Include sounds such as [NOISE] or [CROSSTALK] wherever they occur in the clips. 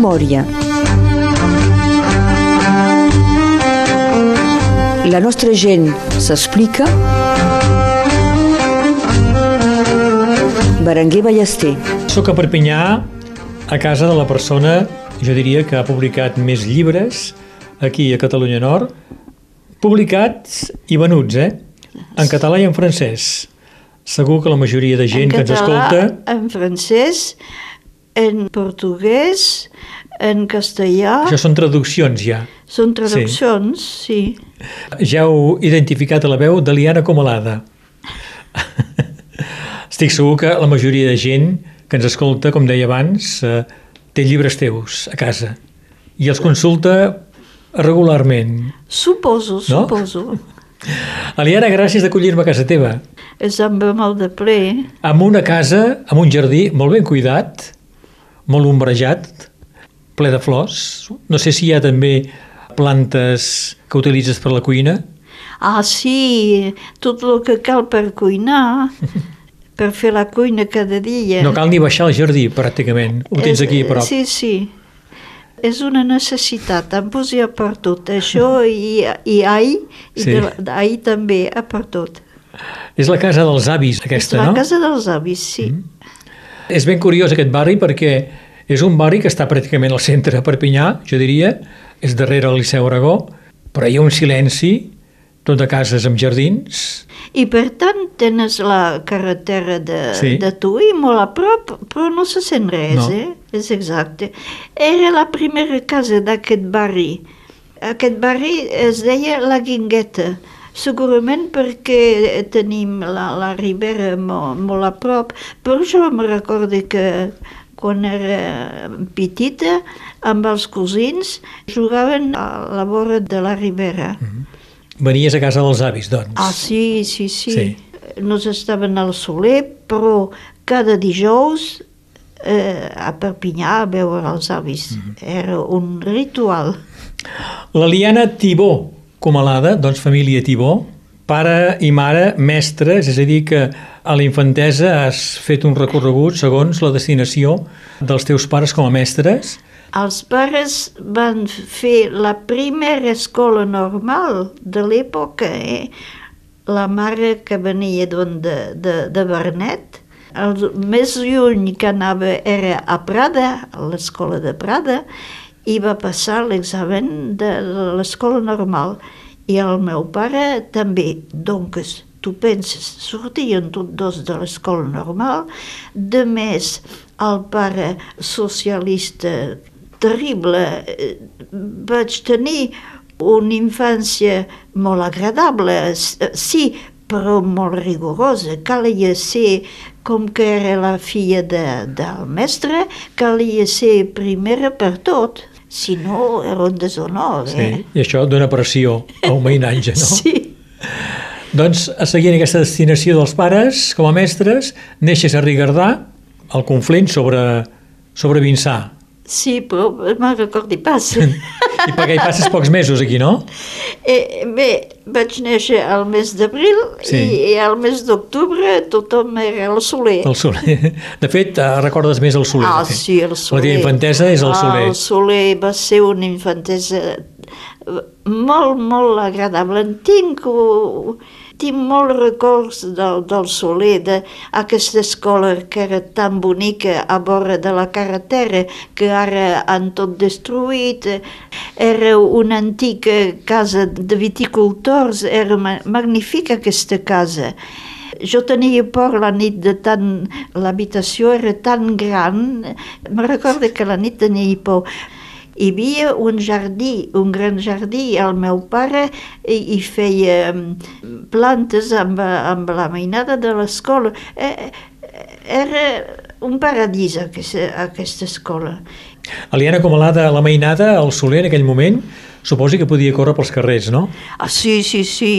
memòria. La nostra gent s'explica. Berenguer Ballester. Soc a Perpinyà, a casa de la persona, jo diria que ha publicat més llibres aquí a Catalunya Nord, publicats i venuts, eh? En català i en francès. Segur que la majoria de gent en que ens català, escolta... en francès, en portuguès, en castellà. Això són traduccions ja. Són traduccions, sí. Ja heu identificat a la veu de Liana Comalada. [LAUGHS] Estic segur que la majoria de gent que ens escolta, com deia abans, eh, té llibres teus a casa i els consulta regularment. Suposo, No? suposo. Aliana, gràcies d'acollir-me a casa teva. És amb molt de ple. Amb una casa, amb un jardí molt ben cuidat, molt ombrejat, ple de flors. No sé si hi ha també plantes que utilitzes per la cuina. Ah, sí, tot el que cal per cuinar, [LAUGHS] per fer la cuina cada dia. No cal ni baixar al jardí, pràcticament. Ho tens aquí a prop. Sí, sí. És una necessitat, em posi a per tot. Això i, i ai, i Sí. de, ai també a per tot. És la casa dels avis, aquesta, És la no? Mm. casa dels avis, sí. És ben curiós aquest barri perquè és un barri que està pràcticament al centre de Perpinyà, jo diria, és darrere el Liceu Aragó, però hi ha un silenci, tot de cases amb jardins. I per tant tens la carretera de, Sí. de Tui molt a prop, però no se sent res, No. eh? És exacte. Era la primera casa d'aquest barri. Aquest barri es deia La Guingueta, segurament perquè tenim la, la Ribera molt, molt a prop, però jo em recordo que quan era petita, amb els cosins, jugaven a la vora de la Ribera. Venies a casa dels avis, doncs. Ah, sí, sí, sí. Sí. Nos estaven al Soler, però cada dijous eh, a Perpinyà a veure els avis. Era un ritual. La Liana Tibó Comalada, doncs família Tibó, pare i mare mestres, és a dir que a la infantesa has fet un recorregut segons la destinació dels teus pares com a mestres. Els pares van fer la primera escola normal de l'època, eh? La mare que venia d'on de, de, de Bernet, el més lluny que anava era a Prada, a l'escola de Prada, i va passar l'examen de l'escola normal. I el meu pare també. Doncs, tu penses, sortien tots dos de l'escola normal, de més el pare socialista terrible, eh, vaig tenir una infància molt agradable, sí, però molt rigorosa. Calia ser, com que era la filla de, del mestre, calia ser primera per tot. Si no, era un deshonor. Sí. Eh? I això dona pressió a un veïnatge, no? [LAUGHS] Sí. Doncs, a seguir aquesta destinació dels pares, com a mestres, neixes a Rigardà, al Conflent, sobre, sobre Vinçà. Sí, però me'n recordi pas. I perquè hi passes pocs mesos aquí, no? Eh, bé, vaig néixer al mes d'abril Sí. i, i al mes d'octubre tothom era al soler. El Soler. De fet, eh, recordes més el Soler. Ah, sí, el Soler. La teva infantesa és el Ah, Soler. El Soler va ser una infantesa molt, molt agradable. En tinc, uh, tinc molts records del, del Soler, d'aquesta escola que era tan bonica a vora de la carretera, que ara han tot destruït. Era una antiga casa de viticultors, era ma- magnífica aquesta casa. Jo tenia por la nit de tant... L'habitació era tan gran, me recordo que la nit tenia por. Hi havia un jardí, un gran jardí, el meu pare hi, hi feia mm, plantes amb, amb la mainada de l'escola. Eh, eh, Era un paradís aquesta, aquesta escola. Aliana Comalada, la mainada, el Soler, en aquell moment, suposi que podia córrer pels carrers, no? Ah, sí, sí, sí.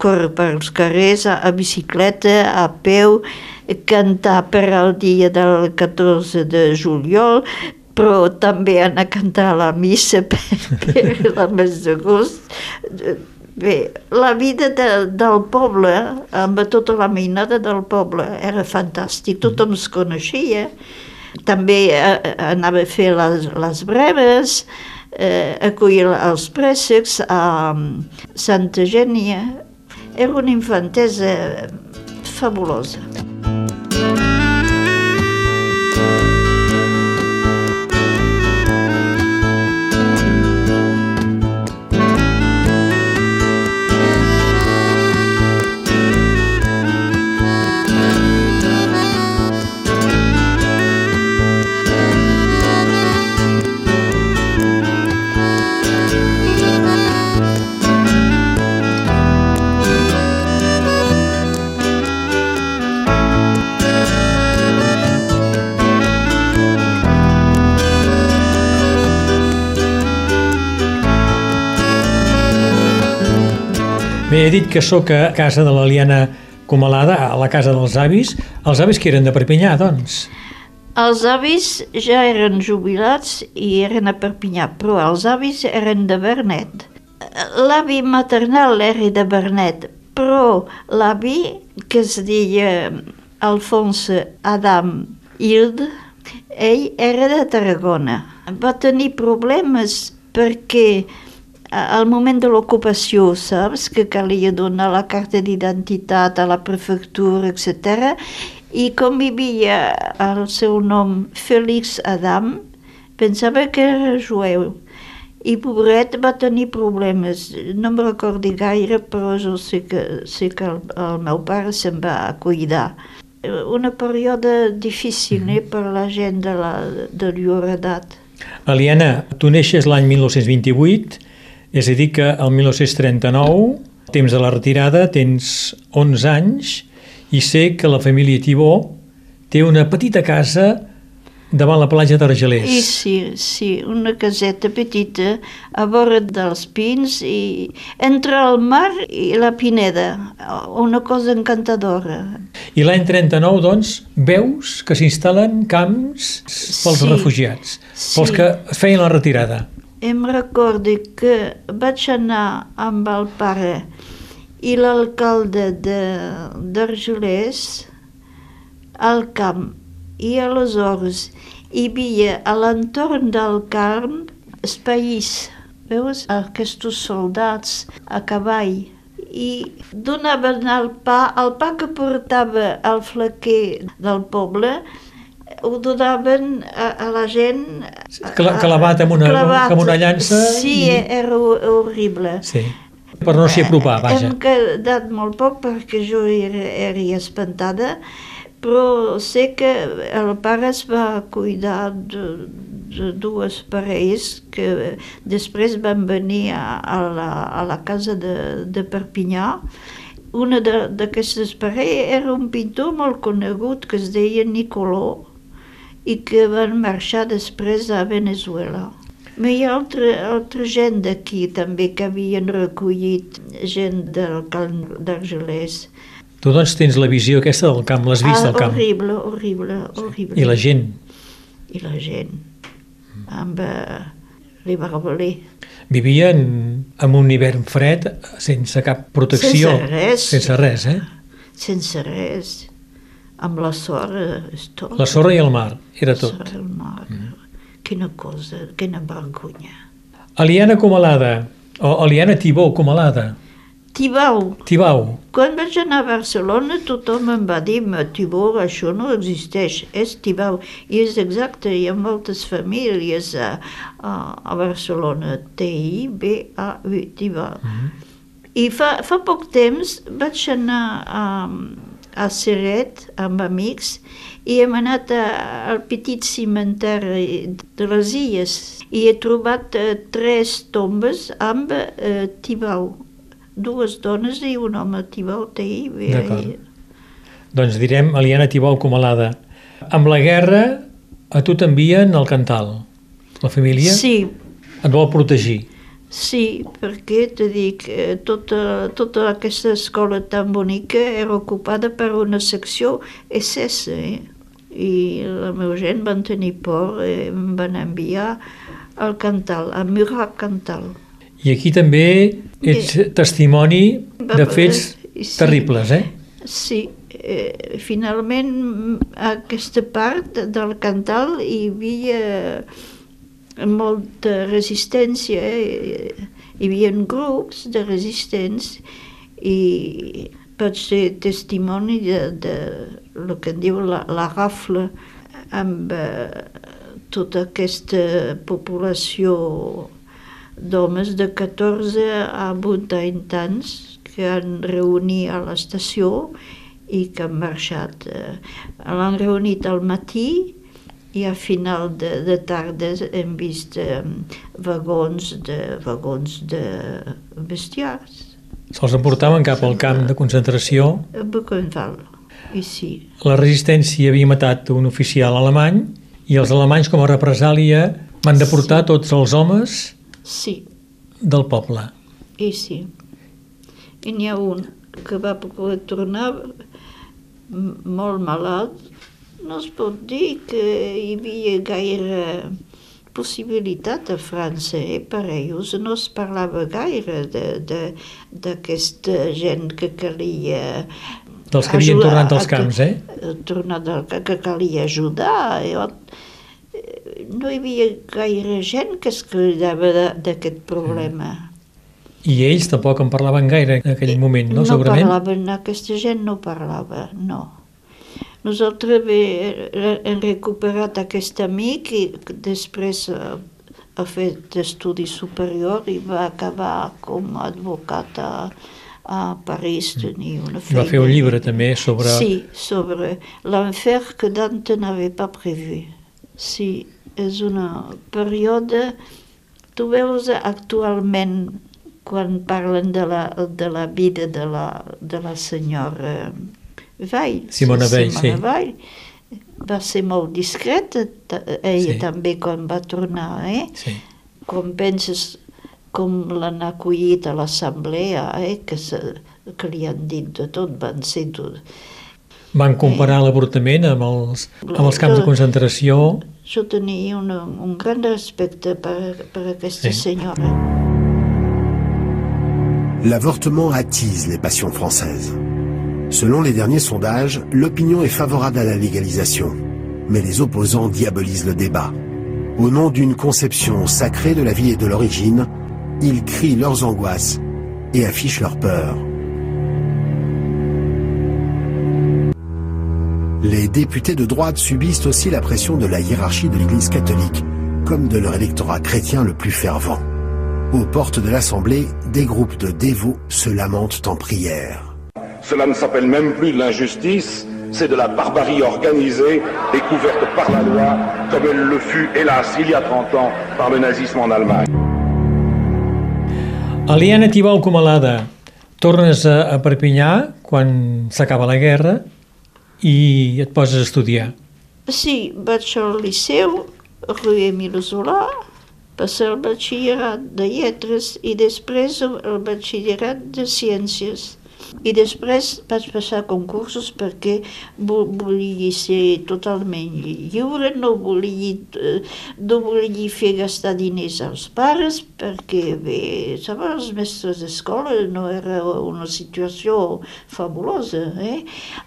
Córrer pels carrers, a, a bicicleta, a peu, cantar per al dia del 14 de juliol, però també anar a cantar a la missa [LAUGHS] per, per el mes d'agost. Bé, la vida de, del poble, amb tota la mainada del poble, era fantàstic, tothom es coneixia. També eh, anava a fer les, les breves, eh, acollir els préssecs a mm, Santa Gènia. Era una infantesa fabulosa. He dit que sóc a casa de l'Aliana Comalada, a la casa dels avis. Els avis que eren de Perpinyà, doncs. Els avis ja eren jubilats i eren a Perpinyà, però els avis eren de Bernet. L'avi maternal era de Bernet, però l'avi, que es deia Alfonso Adam Hild, ell era de Tarragona. Va tenir problemes perquè al moment de l'ocupació, saps, que calia donar la carta d'identitat a la prefectura, etc. I com hi havia el seu nom Félix Adam, pensava que era jueu. I pobret va tenir problemes. No me recordi gaire, però jo sé que, sé que el, el meu pare se'n va cuidar. Una període difícil eh, per la gent de, la, de llur edat. Aliana, tu neixes l'any 1928, és a dir que el 1939, temps de la retirada, tens 11 anys i sé que la família Tibó té una petita casa davant la platja d'Argelers. I sí, sí, una caseta petita a vora dels pins i entre el mar i la Pineda, una cosa encantadora. I l'any 39, doncs, veus que s'instal·len camps pels Sí, refugiats, pels sí. que feien la retirada. Em recordo que vaig anar amb el pare i l'alcalde de- d'Argelers al camp i aleshores hi havia a l'entorn del camp espais, veus, aquests soldats a cavall. I donaven el pa, el pa que portava el flaquer del poble ho donaven a, a la gent Cla- clavat amb una- amb una llança sí, i- era ho- horrible Sí. Per no s'hi apropar, vaja. hem quedat molt poc perquè jo era, era espantada però sé que el pare es va cuidar de, de dues parelles que després van venir a, a, la, a la casa de, de Perpinyà. Una d'aquestes parelles era un pintor molt conegut que es deia Nicolò i que van marxar després a Venezuela. Però hi ha altra, altra gent d'aquí també que havien recollit gent del camp d'Argelers. Tu doncs tens la visió aquesta del camp, l'has vist ah, del camp. Horrible, horrible, horrible. I la gent. I la gent. Amb eh, li barbaler. Vivien amb un hivern fred, sense cap protecció. Sense res. Sense res, eh? Sense res. Amb la sorra, és tot. La sorra i el mar, era La tot. sorra, el mar. Quina cosa, quina vergonya. Aliana Comalada, o Aliana Tibó Comalada, Tibau, Tibau, quan vaig anar a Barcelona tothom em va dir "Ma, Tibau, això no existeix, és Tibau. I és exacte, hi ha moltes famílies a, a, a Barcelona, T-I-B-A-U, Tibau. I fa, fa poc temps vaig anar a, a Seret amb amics i hem anat a, al petit cimenteri de les Illes i he trobat eh, tres tombes amb eh, Tibau. Dues dones i un home Tibau TI. D'acord. doncs direm Aliana Tibó Comalada. Amb la guerra a tu t'envien al Cantal. La família Sí, et vol protegir. Sí, perquè te dic, eh, tota, tota aquesta escola tan bonica era ocupada per una secció SS, eh? i la meva gent van tenir por i em van enviar al Cantal, a Murat Cantal. I aquí també ets testimoni de fets Sí. terribles, eh? Sí, eh, finalment a aquesta part del Cantal hi havia molta resistència, eh? hi havia grups de resistents i pot ser testimoni de, de el que en diu la, la rafla amb eh, tota aquesta població d'homes de 14 a 80 anys que han reunit a l'estació i que han marxat. Eh, l'han reunit al matí i a final de, de tarda hem vist eh, vagons de, vagons de bestiars. Se'ls emportaven cap al camp de concentració. A Buchenwald, ici. La resistència havia matat un oficial alemany i els alemanys, com a represàlia, van deportar sí. tots els homes sí. del poble. I sí. I n'hi ha un que va poder tornar molt malalt. No es pot dir que hi havia gaire possibilitat a França, eh, per ells no es parlava gaire d'aquesta gent que calia dels que havien tornat dels camps, eh? Tornat del que, que calia ajudar. Jo, no hi havia gaire gent que es cridava d'aquest problema. I ells tampoc en parlaven gaire en aquell moment, no? No Segurament? parlaven, aquesta gent no parlava, no. Nosaltres bé, hem recuperat aquest amic i després ha fet estudi superior i va acabar com a advocat a, a París, tenia una feina. Va fer un llibre també sobre... Sí, sobre l'enfer que Dante n'avait pas prévu. Sí, és un període... Tu veus actualment quan parlen de la, de la vida de la, de la senyora Weil. Simona Weil, sí. Weil. Va ser molt discreta, ella Sí. també quan va tornar, eh? Sí. Com penses com l'han acollit a l'assemblea, eh? que, se, que li han dit de tot, van ser tot. Van comparar l'avortament amb els, amb els camps de concentració. Jo tenia un, un gran respecte per, per aquesta Sí. senyora. L'avortement attise les passions françaises. Selon les derniers sondages, l'opinion est favorable à la légalisation. Mais les opposants diabolisent le débat. Au nom d'une conception sacrée de la vie et de l'origine, ils crient leurs angoisses et affichent leur peur. Les députés de droite subissent aussi la pression de la hiérarchie de l'Église catholique, comme de leur électorat chrétien le plus fervent. Aux portes de l'Assemblée, des groupes de dévots se lamentent en prière. Cela ne s'appelle même plus de l'injustice, c'est de la barbarie organisée et couverte par la loi, comme elle le fut, hélas, il y a 30 ans, par le nazisme en Allemagne. Eliana Tibau Comalada, tornes a, a Perpinyà quan s'acaba la guerra i et poses a estudiar. Sí, vaig al liceu, rue Emile Zola, passar el batxillerat de lletres i després el batxillerat de ciències. I després vaig passar concursos perquè vo- volia ser totalment lliure, no volia, eh, no volia fer gastar diners als pares perquè, bé, sabeu, els mestres d'escola no era una situació fabulosa, eh?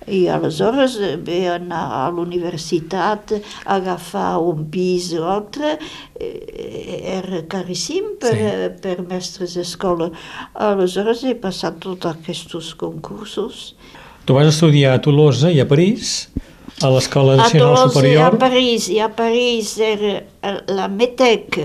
I aleshores, eh, bé, anar a l'universitat, agafar un pis o altre, eh, era caríssim per, sí. per mestres d'escola. Aleshores he passat tots aquests concursos. Tu vas estudiar a Tolosa i a París, a l'Escola A Nacional Tolosa i a Superior. París, i a París era eh, la METEC.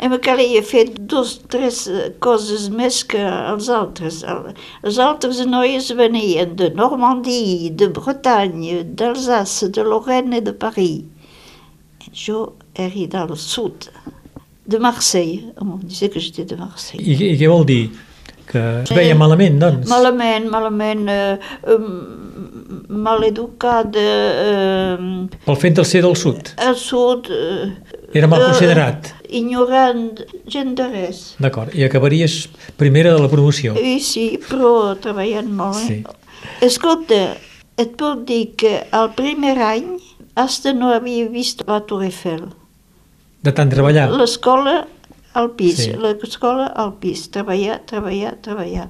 Em calia fer dos, tres eh, coses més que els altres. El- Els altres noies venien de Normandie, de Bretagne, d'Alsace, de Lorraine i de París. Jo era del sud, de Marseille. On disait que j'étais de Marseille. I, I què vol dir? Que es veia malament, doncs? Malament, malament, eh, eh, maleducada, eh, Pel fet de ser del sud. al sud... Eh, Era mal eh, considerat. Ignorant, gent de res. D'acord. I acabaries primera de la promoció. I sí, però treballant molt. Eh? Sí. Escolta, et puc dir que el primer any hasta no havia vist la Tour Eiffel. De tant treballar. L'escola al pis, Sí. l'escola al pis, treballar, treballar, treballar.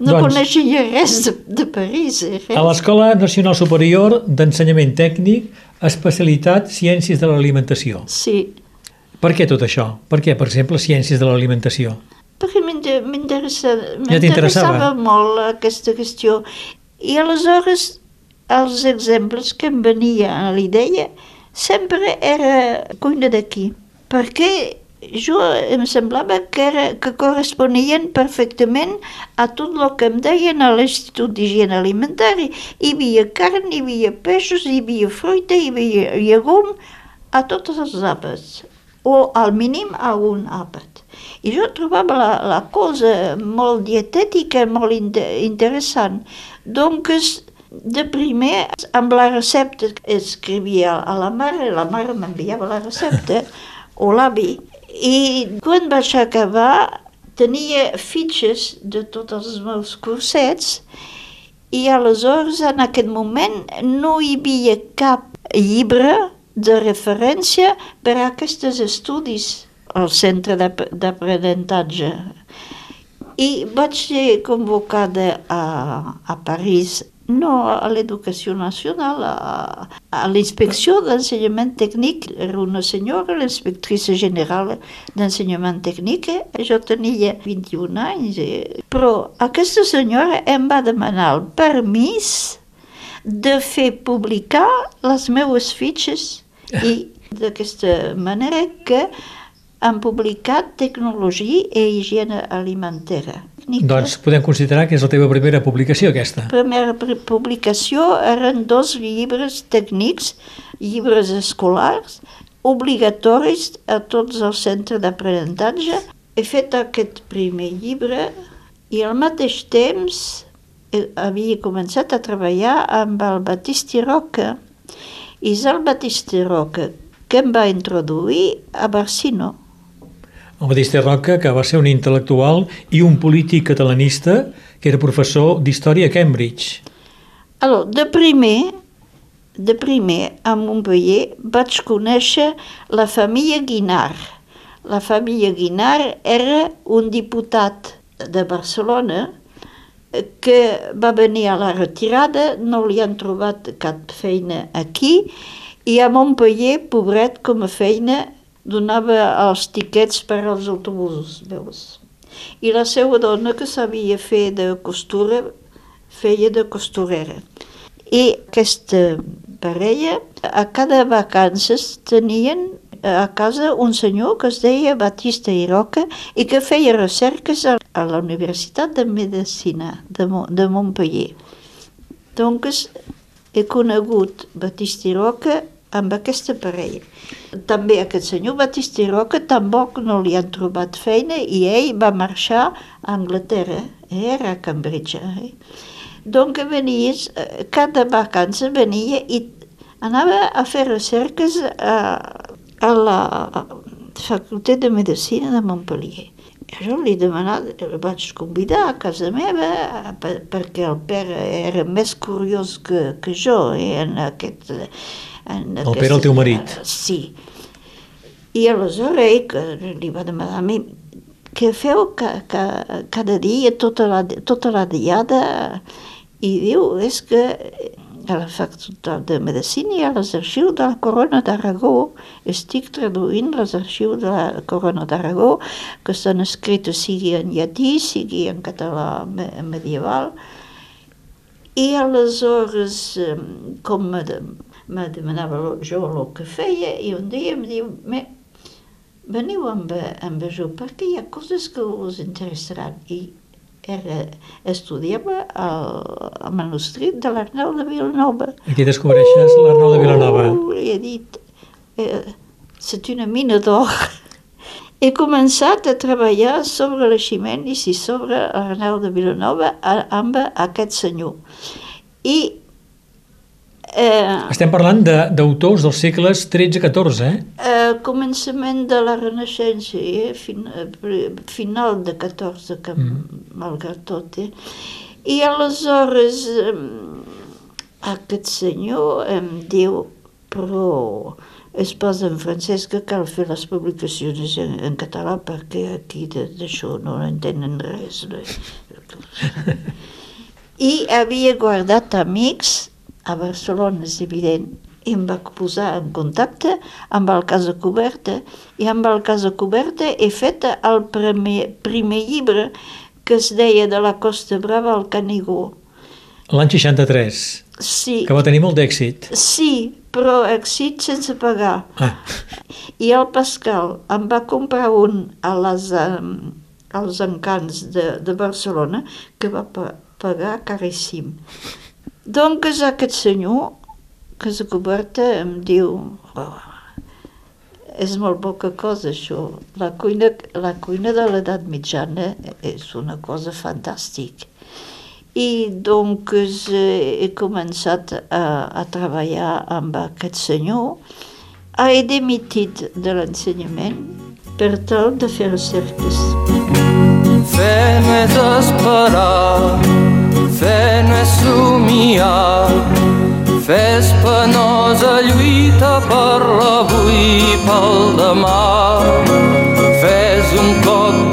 No Doncs- coneixia res de, de París, eh, res. A l'Escola Nacional Superior d'Ensenyament Tècnic, especialitat Ciències de l'Alimentació. Sí, Per què tot això? Per què, per exemple, Ciències de l'Alimentació? perquè m'inter- m'interessa- Ja m'interessava molt aquesta qüestió. I aleshores els exemples que em venia a l'idea sempre era cuina d'aquí, perquè jo em semblava que, era, que corresponien perfectament a tot el que em deien a l'Institut d'Higiene Alimentari. Hi havia carn, hi havia peixos, hi havia fruita, hi havia llegum, a tots els àpats, o al mínim a un àpat. I jo trobava la, la cosa molt dietètica, molt inter interessant. Doncs, de primer, amb la recepta escrivia a la mare, la mare m'enviava la recepta, o l'avi, i quan vaig acabar tenia fitxes de tots els meus cursets i aleshores en aquest moment no hi havia cap llibre de referència per a aquests estudis al centre d'ap- d'aprenentatge. I vaig ser convocada a, a París, no a l'Educació Nacional, a, a l'inspecció d'ensenyament tècnic. Era una senyora, l'inspectrice general d'ensenyament tècnic. Jo tenia 21 anys, eh, però aquesta senyora em va demanar el permís de fer publicar les meues fitxes i d'aquesta manera que han publicat Tecnologia i Higiene Alimentària. Doncs podem considerar que és la teva primera publicació, aquesta. La primera pri- publicació eren dos llibres tècnics, llibres escolars, obligatoris a tots els centres d'aprenentatge. He fet aquest primer llibre i al mateix temps eh, havia començat a treballar amb el Battisti Roca. I és el Battisti Roca que em va introduir a Barsino. El Batista Roca, que va ser un intel·lectual i un polític catalanista que era professor d'història a Cambridge. Alors, de primer, de primer, a Montpellier, vaig conèixer la família Guinard. La família Guinard era un diputat de Barcelona que va venir a la retirada, no li han trobat cap feina aquí, i a Montpellier, pobret, com a feina, donava els tiquets per als autobusos, veus? I la seva dona, que sabia fer de costura, feia de costurera. I aquesta parella, a cada vacances tenien a casa un senyor que es deia Batista i Roca i que feia recerques a, la Universitat de Medicina de, Mo, de Montpellier. Doncs he conegut Batista i Roca amb aquesta parella. També aquest senyor Batista i Roca tampoc no li han trobat feina i ell va marxar a Anglaterra, era a Cambridge. Eh? Donc venia, eh, cada vacança venia i anava a fer recerques a, a la Facultat de Medicina de Montpellier. Jo li demanava, el vaig convidar a casa meva per, perquè el pare era més curiós que, que jo eh, en aquest... En El Pere, el teu marit. Sí. I aleshores ell que li va demanar a mi què feu ca, ca, cada dia, tota la, tota la diada? I diu, és que a la Facultat de Medicina i a les arxius de la Corona d'Aragó estic traduint les arxius de la Corona d'Aragó que estan escrites sigui en llatí, sigui en català me medieval. I aleshores, eh, com me, de, me demanava jo el que feia, i un dia em diu, me, veniu amb, amb jo perquè hi ha coses que us interessaran. I era, estudiava el, el manuscrit de l'Arnau de Vilanova. Aquí descobreixes l'Arnau de Vilanova. Uh, he dit, eh, c'est una mina d'or. [LAUGHS] He començat a treballar sobre les ximenis i sobre l'Arnau de Vilanova amb aquest senyor. I eh, Estem parlant de- d'autors dels segles XIII-XIV, eh? eh, començament de la Renaixença, eh, fin, eh, final de 14, que mm. malgrat tot. Eh. I aleshores eh, aquest senyor em diu, però es posa en francès que cal fer les publicacions en, en català perquè aquí de- d'això no entenen res. No? [LAUGHS] I havia guardat amics a Barcelona, és evident, i em va posar en contacte amb el Casa Coberta i amb el Casa Coberta he fet el primer, primer llibre que es deia de la Costa Brava al Canigó. L'any 63, Sí, que va tenir molt d'èxit. sí, però èxit sense pagar. Ah, I el Pascal em va comprar un a les, um, als encants de, de Barcelona que va pa pagar caríssim. Doncs aquest senyor, que és coberta, em diu oh, és molt poca cosa això. La cuina, la cuina de l'edat mitjana és una cosa fantàstica. I doncs he començat a, a treballar amb aquest senyor. He dimitit de l'ensenyament per tal de fer cerques. Fe no és esperar, fe no és somiar, fe és penosa lluita per l'avui i pel demà. Fe és un cop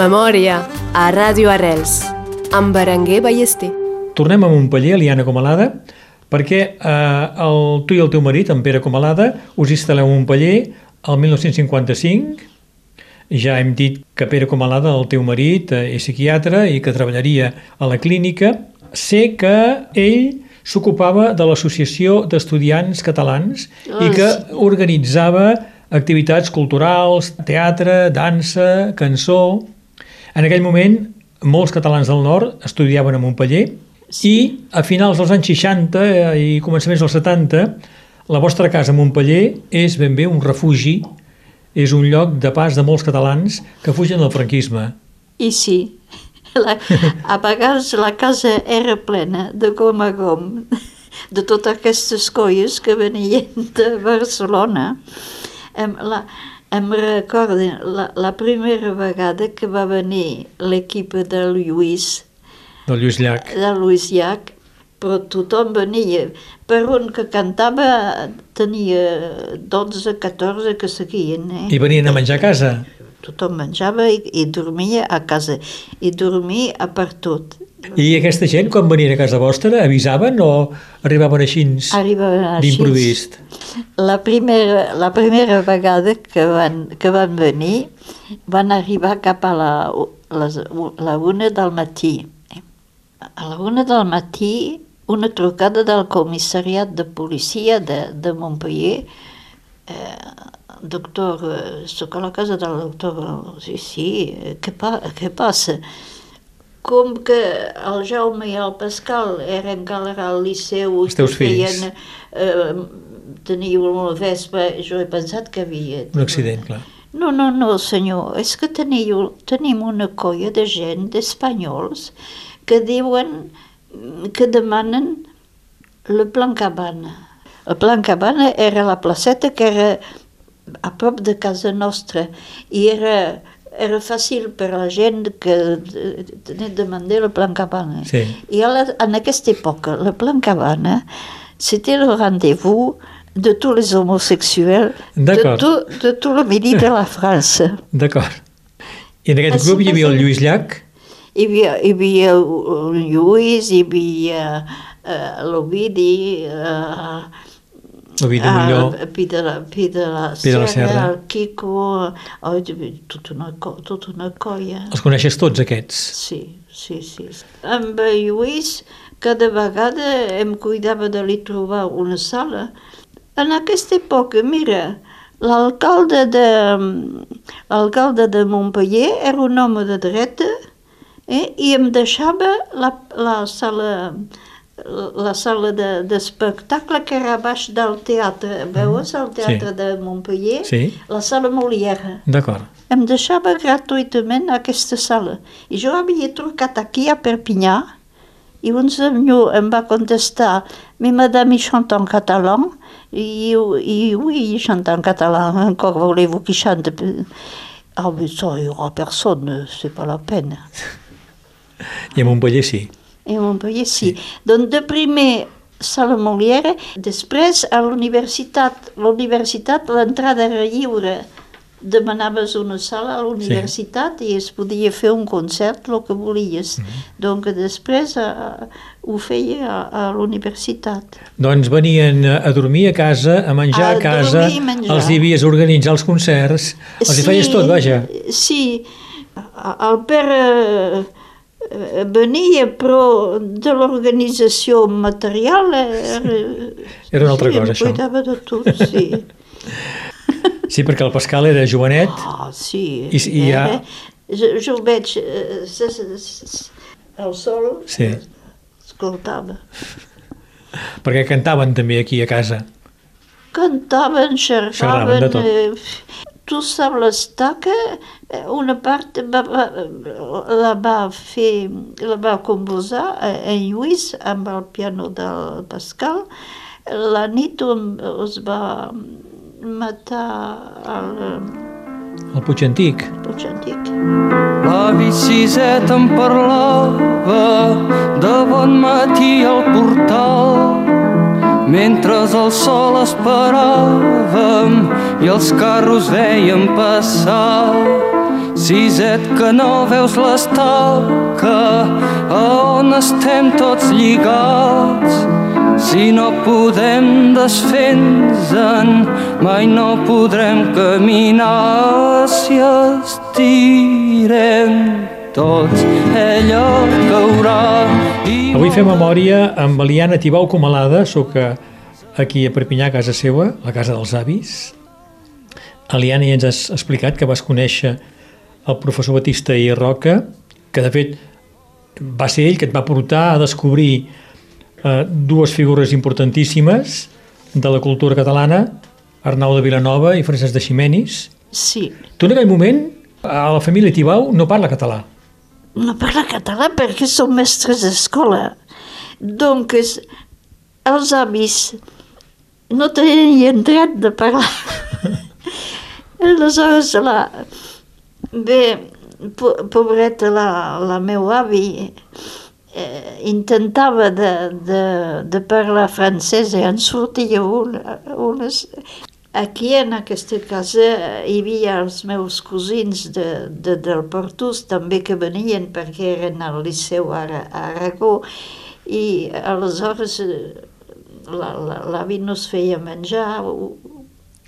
Memòria a Ràdio Arrels amb Berenguer Ballester. tornem a Montpellier, Liana Comalada, perquè eh, el, tu i el teu marit, en Pere Comalada, us instal·leu a Montpellier el 1955. Ja hem dit que Pere Comalada, el teu marit, eh, és psiquiatre i que treballaria a la clínica. Sé que ell s'ocupava de l'Associació d'Estudiants Catalans i Ah, que organitzava activitats culturals, teatre, dansa, cançó... En aquell moment, molts catalans del nord estudiaven a Montpellier i a finals dels anys 60 i començaments dels 70 la vostra casa a Montpellier és ben bé un refugi, és un lloc de pas de molts catalans que fugen del franquisme. I sí, [LAUGHS] la, a vegades la casa era plena de gom a gom, de totes aquestes colles que venien de Barcelona. La, em recordo la, la primera vegada que va venir l'equip de Lluís, del Lluís Llach. de Lluís Llach, però tothom venia. Per un que cantava tenia 12, 14 que seguien. Eh? I venien a menjar a casa. Tothom menjava i, i dormia a casa. I dormia a per tot. I aquesta gent, quan venien a casa vostra, avisaven o arribaven així d'improvist? La primera, la primera vegada que van, que van venir, van arribar cap a la, les, la una del matí. A la una del matí, una trucada del comissariat de policia de, de Montpellier, eh, doctor, eh, soc a la casa del doctor, sí, sí, eh, què, pa, què passa? Com que el Jaume i el Pascal eren encara al liceu Els teus fills. eh, teniu una vespa, jo he pensat que havia... Un accident, clar. No, no, no, senyor, és que teniu, tenim una colla de gent, d'espanyols, que diuen, que demanen le Plan Cabana. El Plan Cabana era la placeta que era a prop de casa nostra i era, era fàcil per a la gent que tenia de demanar le Plan Cabana. Sí. I a la, en aquesta època, le Plan Cabana, c'était le rendez-vous de tous les homosexuels de tout, de tout le midi de la France. D'acord. I en aquest Així grup hi havia el. Lluís Llach, Hi havia, hi havia el Lluís, hi havia uh, l'Ovidi, Ovidi Molló, Ah, de la, Pi de la, Pi de la Serra, Serra. el Quico, oh, tota, una, tota una colla. els coneixes tots aquests? Sí, sí, sí. Amb Lluís, cada vegada em cuidava de li trobar una sala. En aquesta època, mira, l'alcalde de, l'alcalde de Montpellier era un home de dreta eh, i em deixava la, la sala la sala de- d'espectacle que era baix del teatre, veus el teatre de Montpellier? Sí. La sala Molière D'acord. em deixava gratuïtament aquesta sala. I jo havia trucat aquí a Perpinyà i un senyor em va contestar mais madame, il chante en catalan. I, i oui, il chante en catalan. Encore voulez-vous qu'il chante Ah, mais ça, il n'y aura personne, c'est pas la peine. I a Montpellier sí. I a Montpellier, sí. Doncs de primer sala Molière, després a l'universitat, l'universitat l'entrada era lliure. Demanaves una sala a l'universitat i es podia fer un concert, el que volies. Doncs després eh, ho feia a, a l'universitat. Doncs venien a dormir a casa, a menjar a, A casa, dormir menjar. els hi havies organitzar els concerts, els hi feies tot, vaja. Sí, el pare eh, venia, però de l'organització material era, Era una altra sí, cosa, això. cuidava de tot, sí. [LAUGHS] Sí, perquè el Pascal era jovenet, Ah, sí. I- i ha- eh? Jo, jo veig, eh, el sol Sí. escoltava. perquè cantaven també aquí a casa. Cantaven, xerraven... Xerraven de tot. Eh, tu saps l'estaca, eh, una part va, va, la va fer, la va composar eh, en Lluís amb el piano del Pascal. La nit on es va matar el El Puig Antic. Puig Antic. L'avi Siset em parlava de bon matí al portal mentre el sol esperàvem i els carros veiem passar. Siset, que no veus l'estaca a on estem tots lligats. Si no podem desfer-nos-en, mai no podrem caminar si estirem tots, ella caurà. I Avui fem memòria amb Eliana Tibau Comalada, soc a- aquí a Perpinyà, a casa seva, la casa dels avis. Eliana, ja ens has explicat que vas conèixer el professor Batista i Roca, que de fet va ser ell que et va portar a descobrir eh, dues figures importantíssimes de la cultura catalana, Arnau de Vilanova i Francesc de Ximenis. Sí, Tu en aquell moment, a la família Tibau, no parla català. No parla català perquè són mestres d'escola. Doncs els avis no tenien dret de parlar. [LAUGHS] Aleshores, la... bé, po pobreta, la, la meu avi eh, intentava de, de, de parlar francès i en sortia una, unes... Aquí en aquesta casa hi havia els meus cosins de, de, del Portús també que venien perquè eren al Liceu a, a Aragó i aleshores eh, la- la- l'avi nos feia menjar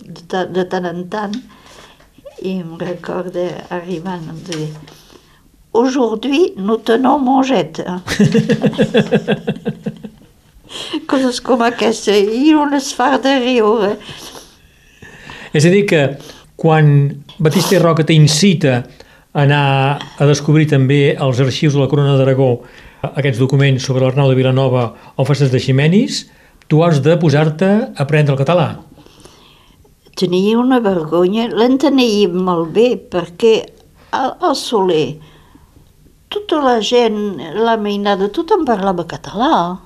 de, de tant en tant i em recorda arribant em dir Aujourd'hui, nous tenons mongette. [LAUGHS] Coses com aquesta, i un es fa de riure. És a dir que quan Batista i Roca t'incita a anar a descobrir també els arxius de la Corona d'Aragó aquests documents sobre l'Arnau de Vilanova o Festes de Ximenis, tu has de posar-te a aprendre el català. Tenia una vergonya, l'entenia molt bé, perquè al, al Soler tota la gent, la mainada, tothom parlava català.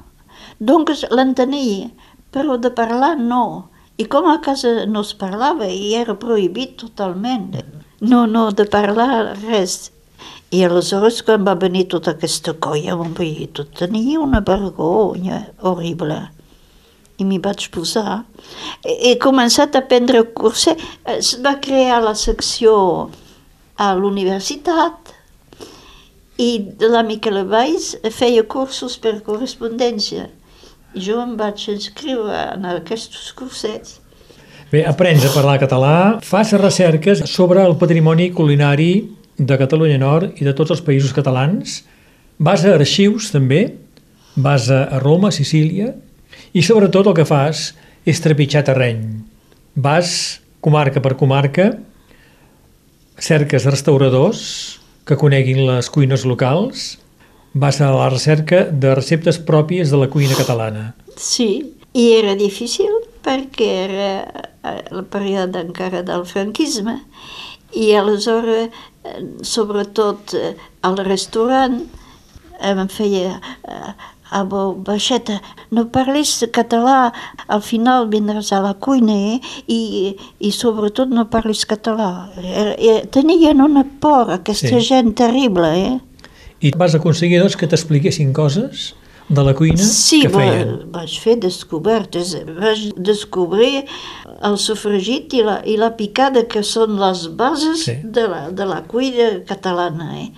Doncs l'entenia, però de parlar no. I com a casa no es parlava, i era prohibit totalment. No, no, de parlar res. I aleshores, quan va venir tota aquesta colla a Montpellier, tenia una vergonya horrible. I m'hi vaig posar. He, començat a aprendre a curser. Es va crear la secció a l'universitat i la Miquel Valls feia cursos per correspondència. Jo em vaig inscriure en aquests cursets. Bé, aprens a parlar català, fas recerques sobre el patrimoni culinari de Catalunya Nord i de tots els països catalans, vas a arxius també, vas a Roma, Sicília, i sobretot el que fas és trepitjar terreny. Vas comarca per comarca, cerques restauradors que coneguin les cuines locals, vas a la recerca de receptes pròpies de la cuina catalana. Sí, i era difícil perquè era eh, el període encara del franquisme i aleshores, eh, sobretot eh, al restaurant, em feia eh, a baixeta, no parlis català, al final vindràs a la cuina eh? I, i sobretot no parlis català. Eh, eh, Tenien una por, aquesta sí. gent terrible, eh? I vas aconseguir doncs, que t'expliquessin coses de la cuina Sí, que va, feien. vaig fer descobertes. Vaig descobrir el sofregit i la, i la picada, que són les bases Sí. sí. de, la, de la cuina catalana. Eh?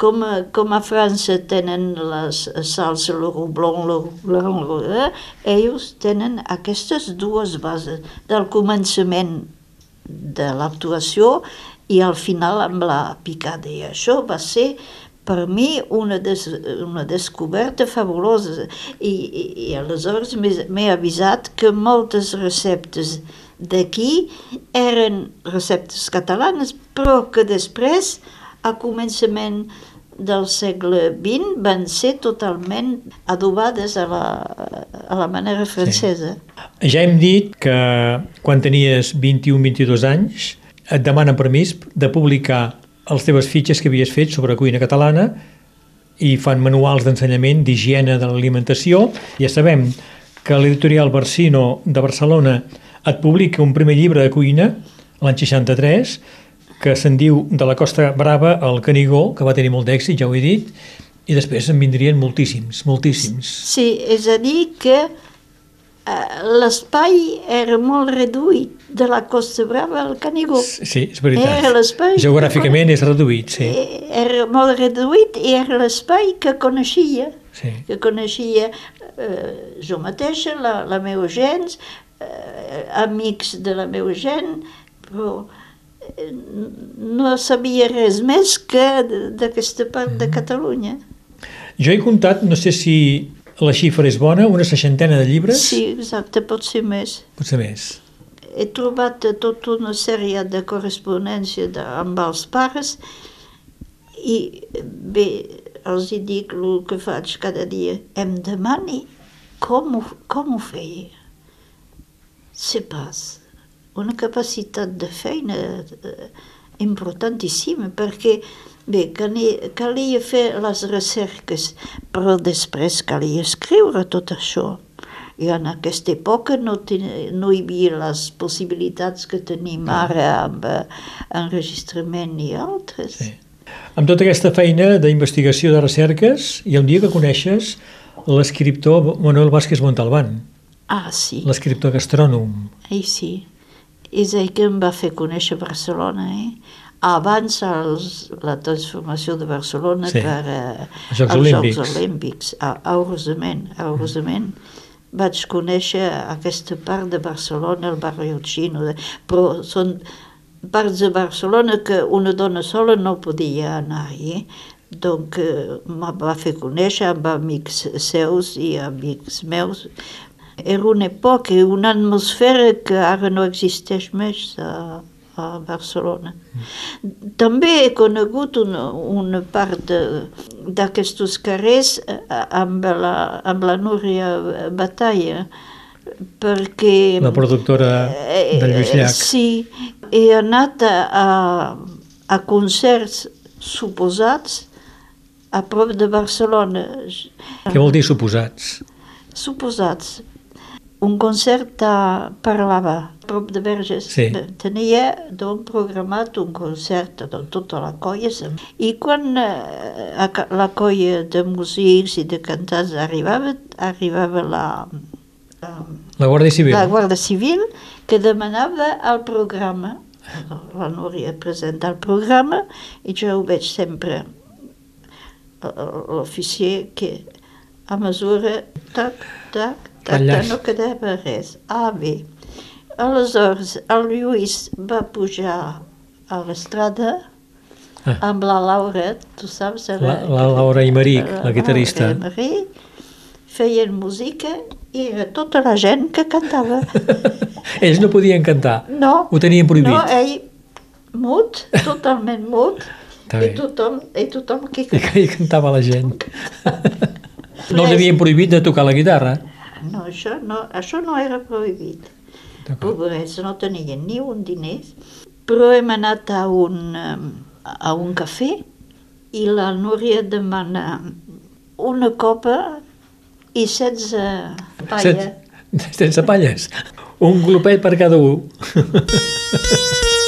Com, a- com a França tenen les salsa, le roux blanc, le roux blanc, eh? ells tenen aquestes dues bases, del començament de l'actuació i al final amb la picada. I això va ser per mi una, des, una descoberta fabulosa i, i, i aleshores m'he avisat que moltes receptes d'aquí eren receptes catalanes però que després a començament del segle XX van ser totalment adobades a la, a la manera francesa. Ja hem dit que quan tenies 21-22 anys et demanen permís de publicar les teves fitxes que havies fet sobre cuina catalana i fan manuals d'ensenyament d'higiene de l'alimentació. Ja sabem que l'editorial Barsino de Barcelona et publica un primer llibre de cuina l'any 63 que se'n diu De la Costa Brava al Canigó, que va tenir molt d'èxit, ja ho he dit, i després en vindrien moltíssims, moltíssims. Sí, és a dir que l'espai era molt reduït de la Costa Brava al Canigó. Sí, és veritat. Era l'espai. Geogràficament és reduït, sí. Eh, Era molt reduït i era l'espai que coneixia, sí. que coneixia eh, jo mateixa, la, la meva gent, eh, amics de la meva gent, però eh, no sabia res més que d'aquesta part de Catalunya. Jo he comptat, no sé si la xifra és bona, una seixantena de llibres, Sí, exacte, pot ser més. potser més. he trobat tota una sèrie de correspondència de, amb els pares i bé, els hi dic el que faig cada dia. Em demani com ho, com ho feia. C'est pas una capacitat de feina eh, importantíssima perquè bé, calia, fer les recerques, però després calia escriure tot això. I en aquesta època no, ten, no hi havia les possibilitats que tenim ara amb eh, enregistrament i altres. Sí. Amb tota aquesta feina d'investigació de recerques, hi ha un dia que coneixes l'escriptor Manuel Vázquez Montalbán, Ah, sí. l'escriptor gastrònom. Ei, sí. És ell que em va fer conèixer Barcelona, eh? Abans els, la transformació de Barcelona Sí. per eh, Jocs als Olímpics. Jocs Olímpics. Ah, heureusament, heureusament. Vaig conèixer aquesta part de Barcelona, el barri Chino, de- però són parts de Barcelona que una dona sola no podia anar-hi. Eh? Donc, eh, em va fer conèixer amb amics seus i amics meus. Era una època, una atmosfera que ara no existeix més a, a Barcelona. També he conegut una, una part d'aquests carrers eh, amb la, amb la Núria Batalla, perquè... La productora de Lluís Eh, Llach. Sí, he anat a, a, a concerts suposats a prop de Barcelona. Què vol dir suposats? Suposats. Un concert a Parlava, a prop de Verges. Sí. Tenia doncs, programat un concert amb tota la colla. I quan eh, la colla de músics i de cantants arribava, arribava la, la, La Guàrdia Civil. la Guàrdia Civil que demanava el programa. La Núria presenta el programa i jo ho veig sempre l'oficier que a mesura tac, tac, Enllà. no quedava res. Ah, bé. Aleshores, el Lluís va pujar a l'estrada Ah. amb la Laura, tu saps? La, la Laura Imeric, la guitarrista. Laura Imeric, feien música i era tota la gent que cantava. [LAUGHS] Ells no podien cantar. No. Ho tenien prohibit. No, ell mut, totalment mut, i tothom, i tothom que I que hi cantava la gent. [LAUGHS] No els havien prohibit de tocar la guitarra. No, això no, això no era prohibit. Pobrets, no tenien ni un diners, però hem anat a un, a un cafè i la Núria demana una copa i 16 palla. Sense, sense palles. Un glopet per cada un. [LAUGHS]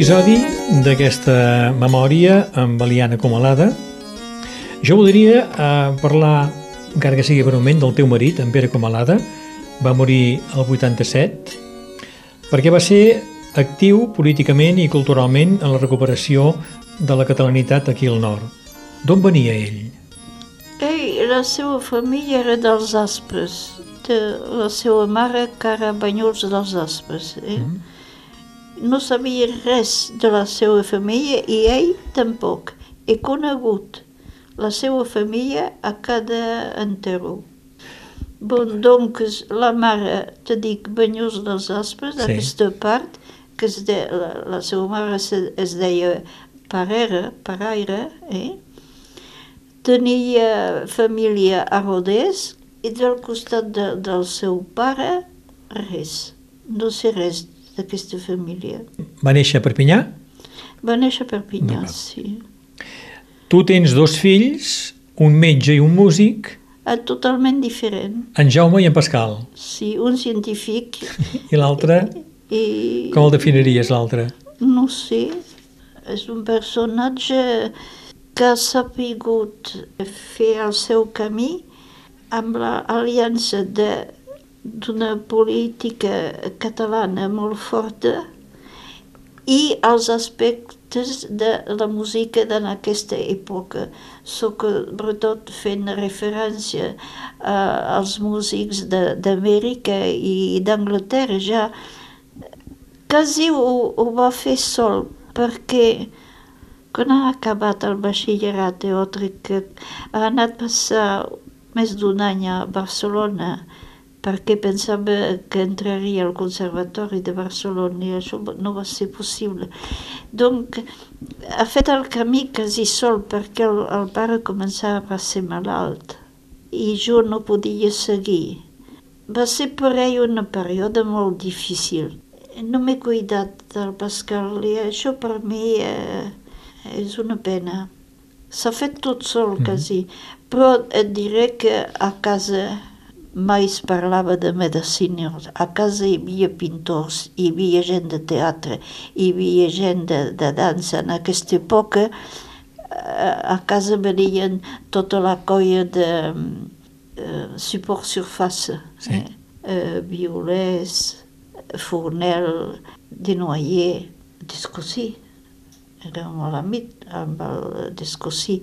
episodi d'aquesta memòria amb Eliana Comalada. Jo voldria eh, parlar, encara que sigui per un moment, del teu marit, en Pere Comalada. Va morir el 87, perquè va ser actiu políticament i culturalment en la recuperació de la catalanitat aquí al nord. D'on venia ell? Ei, la seva família era dels Aspres, de la seva mare que era Banyuls dels Aspres. Eh? Mm. No sabia res de la seva família i ell tampoc. He conegut la seva família a cada enterro. Bon, doncs, la mare, te dic, Banyuls dels Aspres, Sí. sí. aquesta part, que es de, la, la seva mare se, es deia Parera, Paraire, eh? tenia família a Rodés i del costat de, del seu pare res. No sé res d'aquesta família. Va néixer a Perpinyà? Va néixer a Perpinyà, D'acord. sí. Tu tens dos fills, un metge i un músic, Ah, totalment diferent. en Jaume i en Pascal. Sí, un científic I l'altre, i... com el definiries l'altre? No sé, és un personatge que ha sapigut fer el seu camí amb l'aliança de- d'una política catalana molt forta i els aspectes de la música en aquesta època, sobretot fent referència a- als músics d'Amèrica i d'Anglaterra. Ja quasi ho, ho va fer sol perquè quan ha acabat el batxillerat teòric ha anat passar més d'un any a Barcelona perquè pensava que entraria al Conservatori de Barcelona i això no va ser possible. Donc, ha fet el camí quasi sol perquè el, el pare començava a ser malalt i jo no podia seguir. Va ser per ell un període molt difícil. No m'he cuidat del Pascal i això per mi eh, és una pena. S'ha fet tot sol, Mhm. quasi, però et diré que a casa mai es parlava de medicina. A casa hi havia pintors, hi havia gent de teatre, hi havia gent de, de dansa. En aquesta època eh, a casa venien tota la colla de eh, suport surface. Sí. Eh? Eh, Violers, Fornel, Desnoyers, Descossí. Era molt amic amb el Descossí.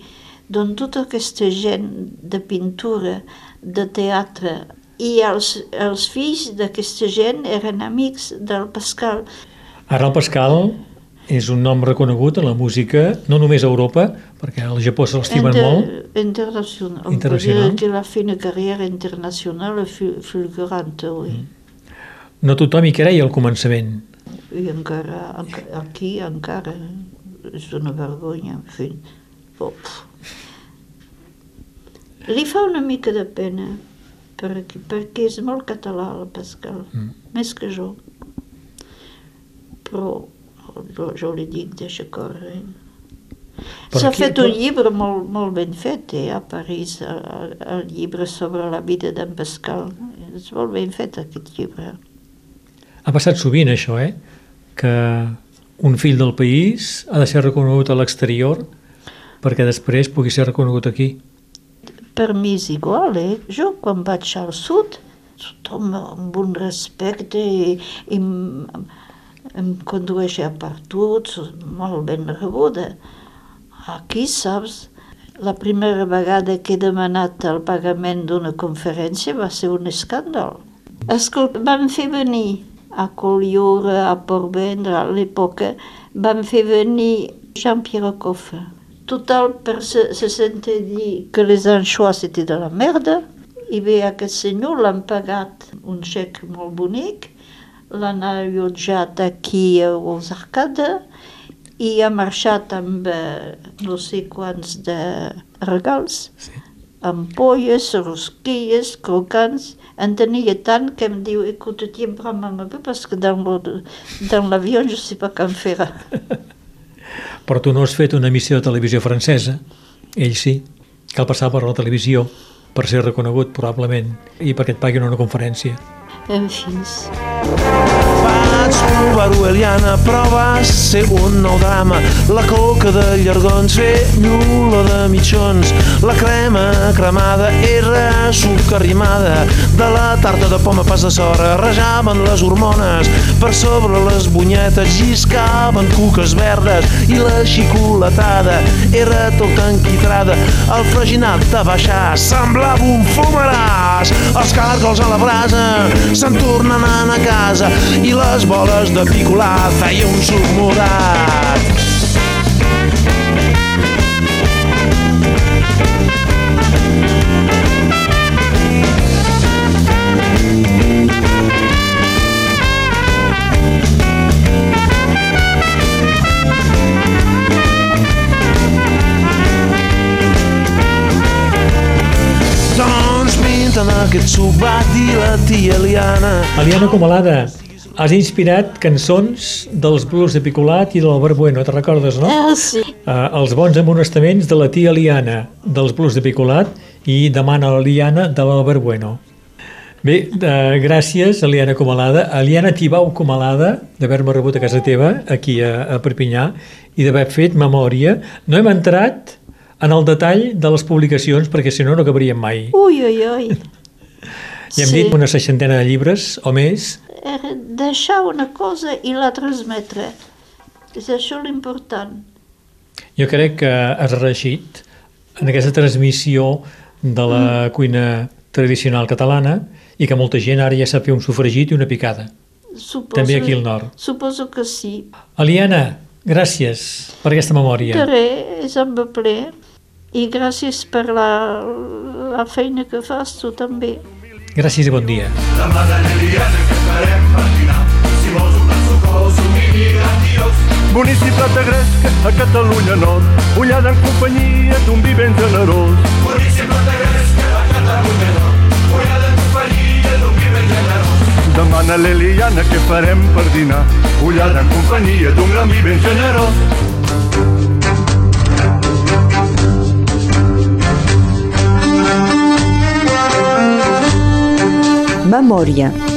Doncs tota aquesta gent de pintura, de teatre, i els, els fills d'aquesta gent eren amics del Pascal. Ara el Pascal és un nom reconegut en la música, no només a Europa, perquè al Japó se l'estimen Inter- molt, Internacional. On Internacional. que la fait une carrière internationale fu- fulgurante, oui. no tothom hi creia al començament. I encara, enca- aquí encara és una vergonya, en fi. Pff. Li fa una mica de pena, perquè, perquè és molt català, el Pascal, Mm. més que jo. Però jo, jo li dic, deixa córrer. Per S'ha aquí- fet per- un llibre molt, molt ben fet eh, a París, el, el llibre sobre la vida d'en Pascal. És molt ben fet aquest llibre. Ha passat sovint això, eh? Que un fill del país ha de ser reconegut a l'exterior perquè després pugui ser reconegut aquí. Per mi és igual, eh? Jo quan vaig al sud, tothom amb un respecte i, i em, em condueix a partut, molt ben rebuda. Aquí, saps, la primera vegada que he demanat el pagament d'una conferència va ser un escàndol. Escolta, van fer venir a Collioure, a Port-Vendre, a l'època, van fer venir Jean-Pierre Coffa. Total, per se, se sentir dir que les anchois c'était de la merda, i bé, aquest senyor l'han pagat un xec molt bonic, l'han allotjat aquí als Arcades i ha marxat amb eh, no sé quants de regals, Sí. ampolles, rosquilles, crocants, en tenia tant que em diu, écoute, tiens, prends-moi un peu parce que dans l'avion je sais pas quand faire. Però tu no has fet una emissió de televisió francesa, ell sí. Cal passar per la televisió per ser reconegut, probablement, i perquè et paguin una conferència. En fi, Vaig provar-ho, Eliana, però va ser un nou drama. La coca de llargons fer llula de mitjons. La crema cremada era suc arrimada. De la tarta de poma pas de sora rajaven les hormones. Per sobre les bunyetes lliscaven cuques verdes i la xicolatada era tota enquitrada. El freginat de baixar semblava un fumaràs. Els càrgols a la brasa se'n tornaven a casa i les boles de picolar feia un suc morat. Doncs pinten aquest suc, va dir la tia Eliana. Eliana Comalada, has inspirat cançons dels blues de Picolat i de l'Albert Bueno, te recordes, no? ah, sí. Uh, els bons amonestaments de la tia Eliana, dels blues de Picolat, i demana a l'Eliana de l'Albert Bueno. Bé, uh, gràcies, Eliana Comalada. Eliana Tibau Comalada, d'haver-me rebut a casa teva, aquí a, a Perpinyà, i d'haver fet memòria. No hem entrat en el detall de les publicacions, perquè si no, no acabaríem mai. Ui, ui, ui. Ja hem dit una seixantena de llibres, o més. Eh, Deixar una cosa i la transmetre. És això l'important. Jo crec que has reeixit en aquesta transmissió de la cuina tradicional catalana i que molta gent ara ja sap fer un sofregit i una picada. Suposo, També aquí al nord. Suposo que sí. Eliana, gràcies per aquesta memòria. De res, és amb ple. I gràcies per la, la feina que fas tu també. Gràcies i bon dia. Municipat de Gresca, a Catalunya Nord, ullada en companyia d'un vi ben generós. Municipat de Gresca, a Catalunya Nord, ullada en companyia d'un vi ben generós. Demana a l'Eliana què farem per dinar, ullada en companyia d'un gran vi ben generós. Memòria.